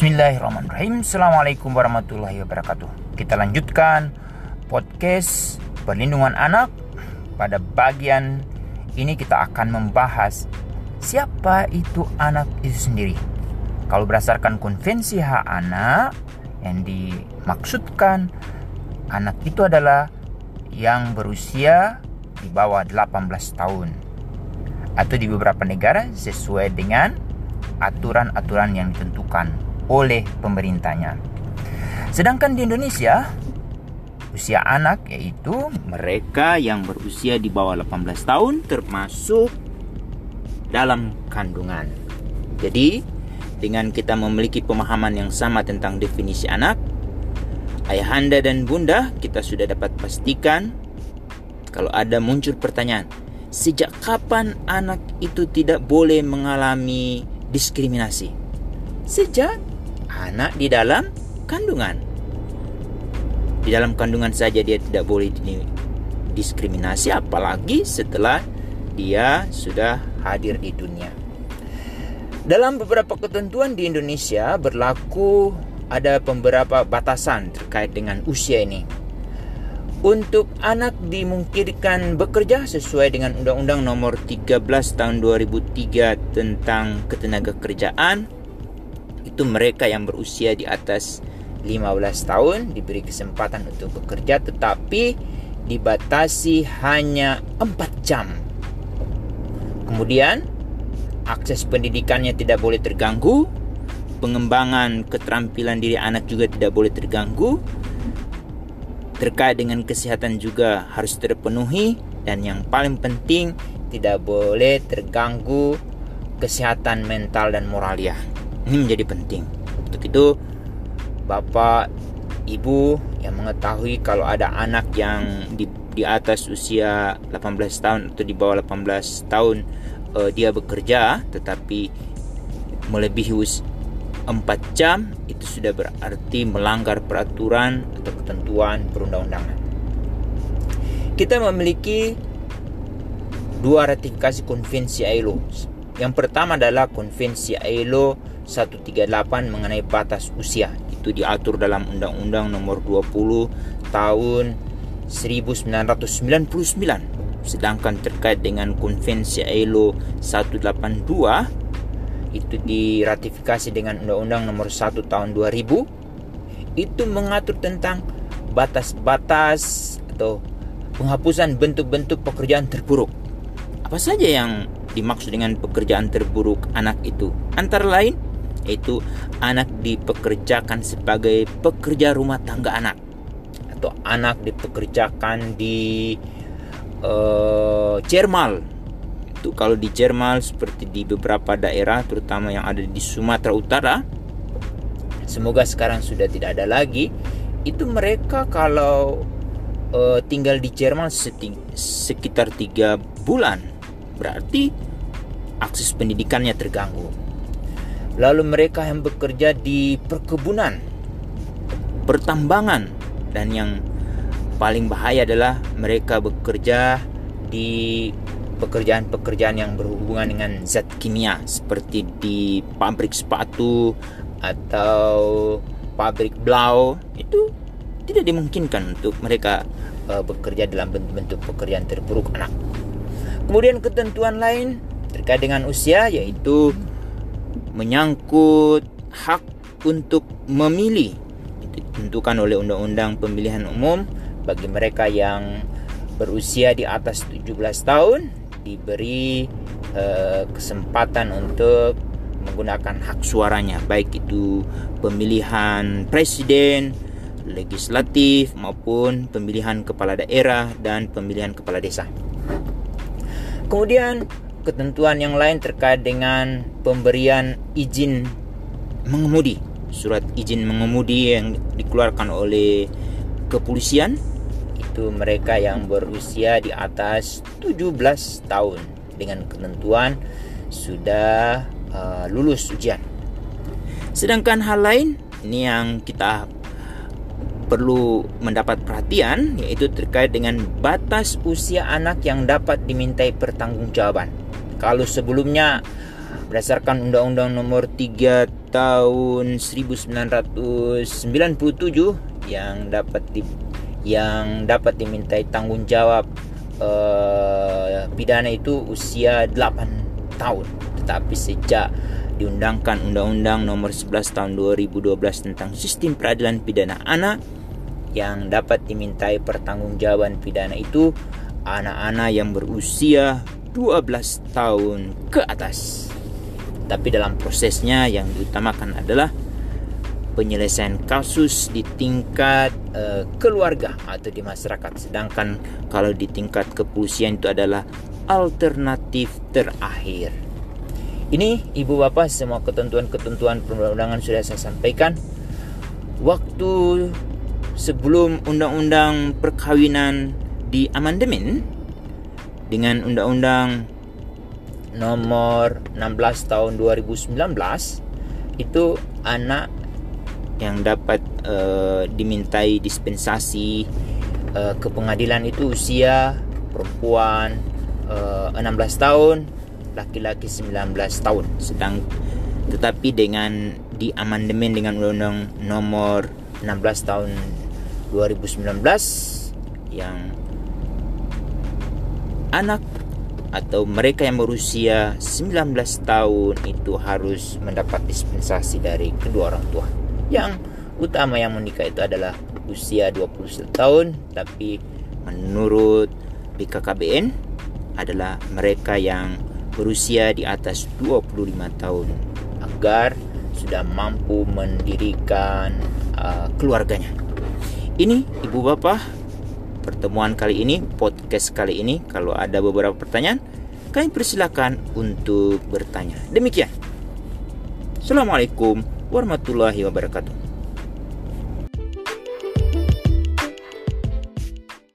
Bismillahirrahmanirrahim. Assalamualaikum warahmatullahi wabarakatuh. Kita lanjutkan podcast perlindungan anak. Pada bagian ini kita akan membahas Siapa itu anak itu sendiri. Kalau berdasarkan konvensi hak anak Yang dimaksudkan Anak itu adalah yang berusia di bawah 18 tahun. Atau di beberapa negara sesuai dengan aturan-aturan yang ditentukan oleh pemerintahnya. Sedangkan di Indonesia, usia anak yaitu mereka yang berusia di bawah 18 tahun termasuk dalam kandungan. Jadi, dengan kita memiliki pemahaman yang sama tentang definisi anak, ayahanda dan bunda kita sudah dapat pastikan kalau ada muncul pertanyaan, sejak kapan anak itu tidak boleh mengalami diskriminasi? Sejak anak di dalam kandungan. Di dalam kandungan saja dia tidak boleh diskriminasi apalagi setelah dia sudah hadir di dunia. Dalam beberapa ketentuan di Indonesia berlaku ada beberapa batasan terkait dengan usia ini. Untuk anak dimungkinkan bekerja sesuai dengan Undang-Undang Nomor 13 Tahun 2003 tentang Ketenaga Kerjaan itu mereka yang berusia di atas 15 tahun diberi kesempatan untuk bekerja tetapi dibatasi hanya 4 jam. Kemudian akses pendidikannya tidak boleh terganggu, pengembangan keterampilan diri anak juga tidak boleh terganggu. Terkait dengan kesehatan juga harus terpenuhi dan yang paling penting tidak boleh terganggu kesehatan mental dan moralia. Ini menjadi penting. Untuk itu, Bapak, Ibu yang mengetahui kalau ada anak yang di, di atas usia 18 tahun atau di bawah 18 tahun uh, dia bekerja tetapi melebihi us 4 jam itu sudah berarti melanggar peraturan atau ketentuan perundang-undangan. Kita memiliki dua ratifikasi konvensi ILO. Yang pertama adalah konvensi ILO 138 mengenai batas usia. Itu diatur dalam Undang-Undang Nomor 20 Tahun 1999 sedangkan terkait dengan Konvensi ILO 182 itu diratifikasi dengan Undang-Undang Nomor 1 Tahun 2000 itu mengatur tentang batas-batas atau penghapusan bentuk-bentuk pekerjaan terburuk. Apa saja yang dimaksud dengan pekerjaan terburuk anak itu. Antara lain yaitu anak dipekerjakan sebagai pekerja rumah tangga anak. Atau anak dipekerjakan di uh, Jermal. Itu kalau di Jermal seperti di beberapa daerah terutama yang ada di Sumatera Utara semoga sekarang sudah tidak ada lagi itu mereka kalau uh, tinggal di Jerman sekitar tiga bulan berarti akses pendidikannya terganggu lalu mereka yang bekerja di perkebunan, pertambangan, dan yang paling bahaya adalah mereka bekerja di pekerjaan-pekerjaan yang berhubungan dengan zat kimia seperti di pabrik sepatu atau pabrik blau itu tidak dimungkinkan untuk mereka uh, bekerja dalam bentuk-bentuk pekerjaan terburuk anak. Kemudian ketentuan lain terkait dengan usia yaitu menyangkut hak untuk memilih ditentukan oleh Undang-Undang Pemilihan Umum bagi mereka yang berusia di atas 17 tahun diberi uh, kesempatan untuk menggunakan hak suaranya baik itu pemilihan presiden, legislatif maupun pemilihan kepala daerah dan pemilihan kepala desa. Kemudian ketentuan yang lain terkait dengan pemberian izin mengemudi. Surat izin mengemudi yang dikeluarkan oleh kepolisian. Itu mereka yang berusia di atas 17 tahun. Dengan ketentuan sudah uh, lulus ujian. Sedangkan hal lain ini yang kita perlu mendapat perhatian yaitu terkait dengan batas usia anak yang dapat dimintai pertanggungjawaban. Kalau sebelumnya berdasarkan Undang-Undang Nomor 3 tahun 1997 yang dapat di, yang dapat dimintai tanggung jawab uh, pidana itu usia 8 tahun. Tetapi sejak diundangkan Undang-Undang Nomor 11 Tahun 2012 tentang Sistem Peradilan Pidana Anak yang dapat dimintai pertanggungjawaban pidana itu anak-anak yang berusia 12 tahun ke atas. Tapi dalam prosesnya yang diutamakan adalah penyelesaian kasus di tingkat uh, keluarga atau di masyarakat. Sedangkan kalau di tingkat kepolisian itu adalah alternatif terakhir. Ini ibu bapak semua ketentuan-ketentuan perundangan sudah saya sampaikan. Waktu sebelum undang-undang perkawinan di amandemen dengan undang-undang nomor 16 tahun 2019 itu anak yang dapat uh, dimintai dispensasi uh, ke pengadilan itu usia perempuan uh, 16 tahun laki-laki 19 tahun. Sedang tetapi dengan di amandemen dengan undang-undang nomor 16 tahun 2019 yang anak atau mereka yang berusia 19 tahun itu harus mendapat dispensasi dari kedua orang tua. Yang utama yang menikah itu adalah usia 21 tahun tapi menurut BKKBN adalah mereka yang berusia di atas 25 tahun agar sudah mampu mendirikan uh, keluarganya. Ini ibu bapak pertemuan kali ini, podcast kali ini. Kalau ada beberapa pertanyaan, kami persilakan untuk bertanya. Demikian. Assalamualaikum warahmatullahi wabarakatuh.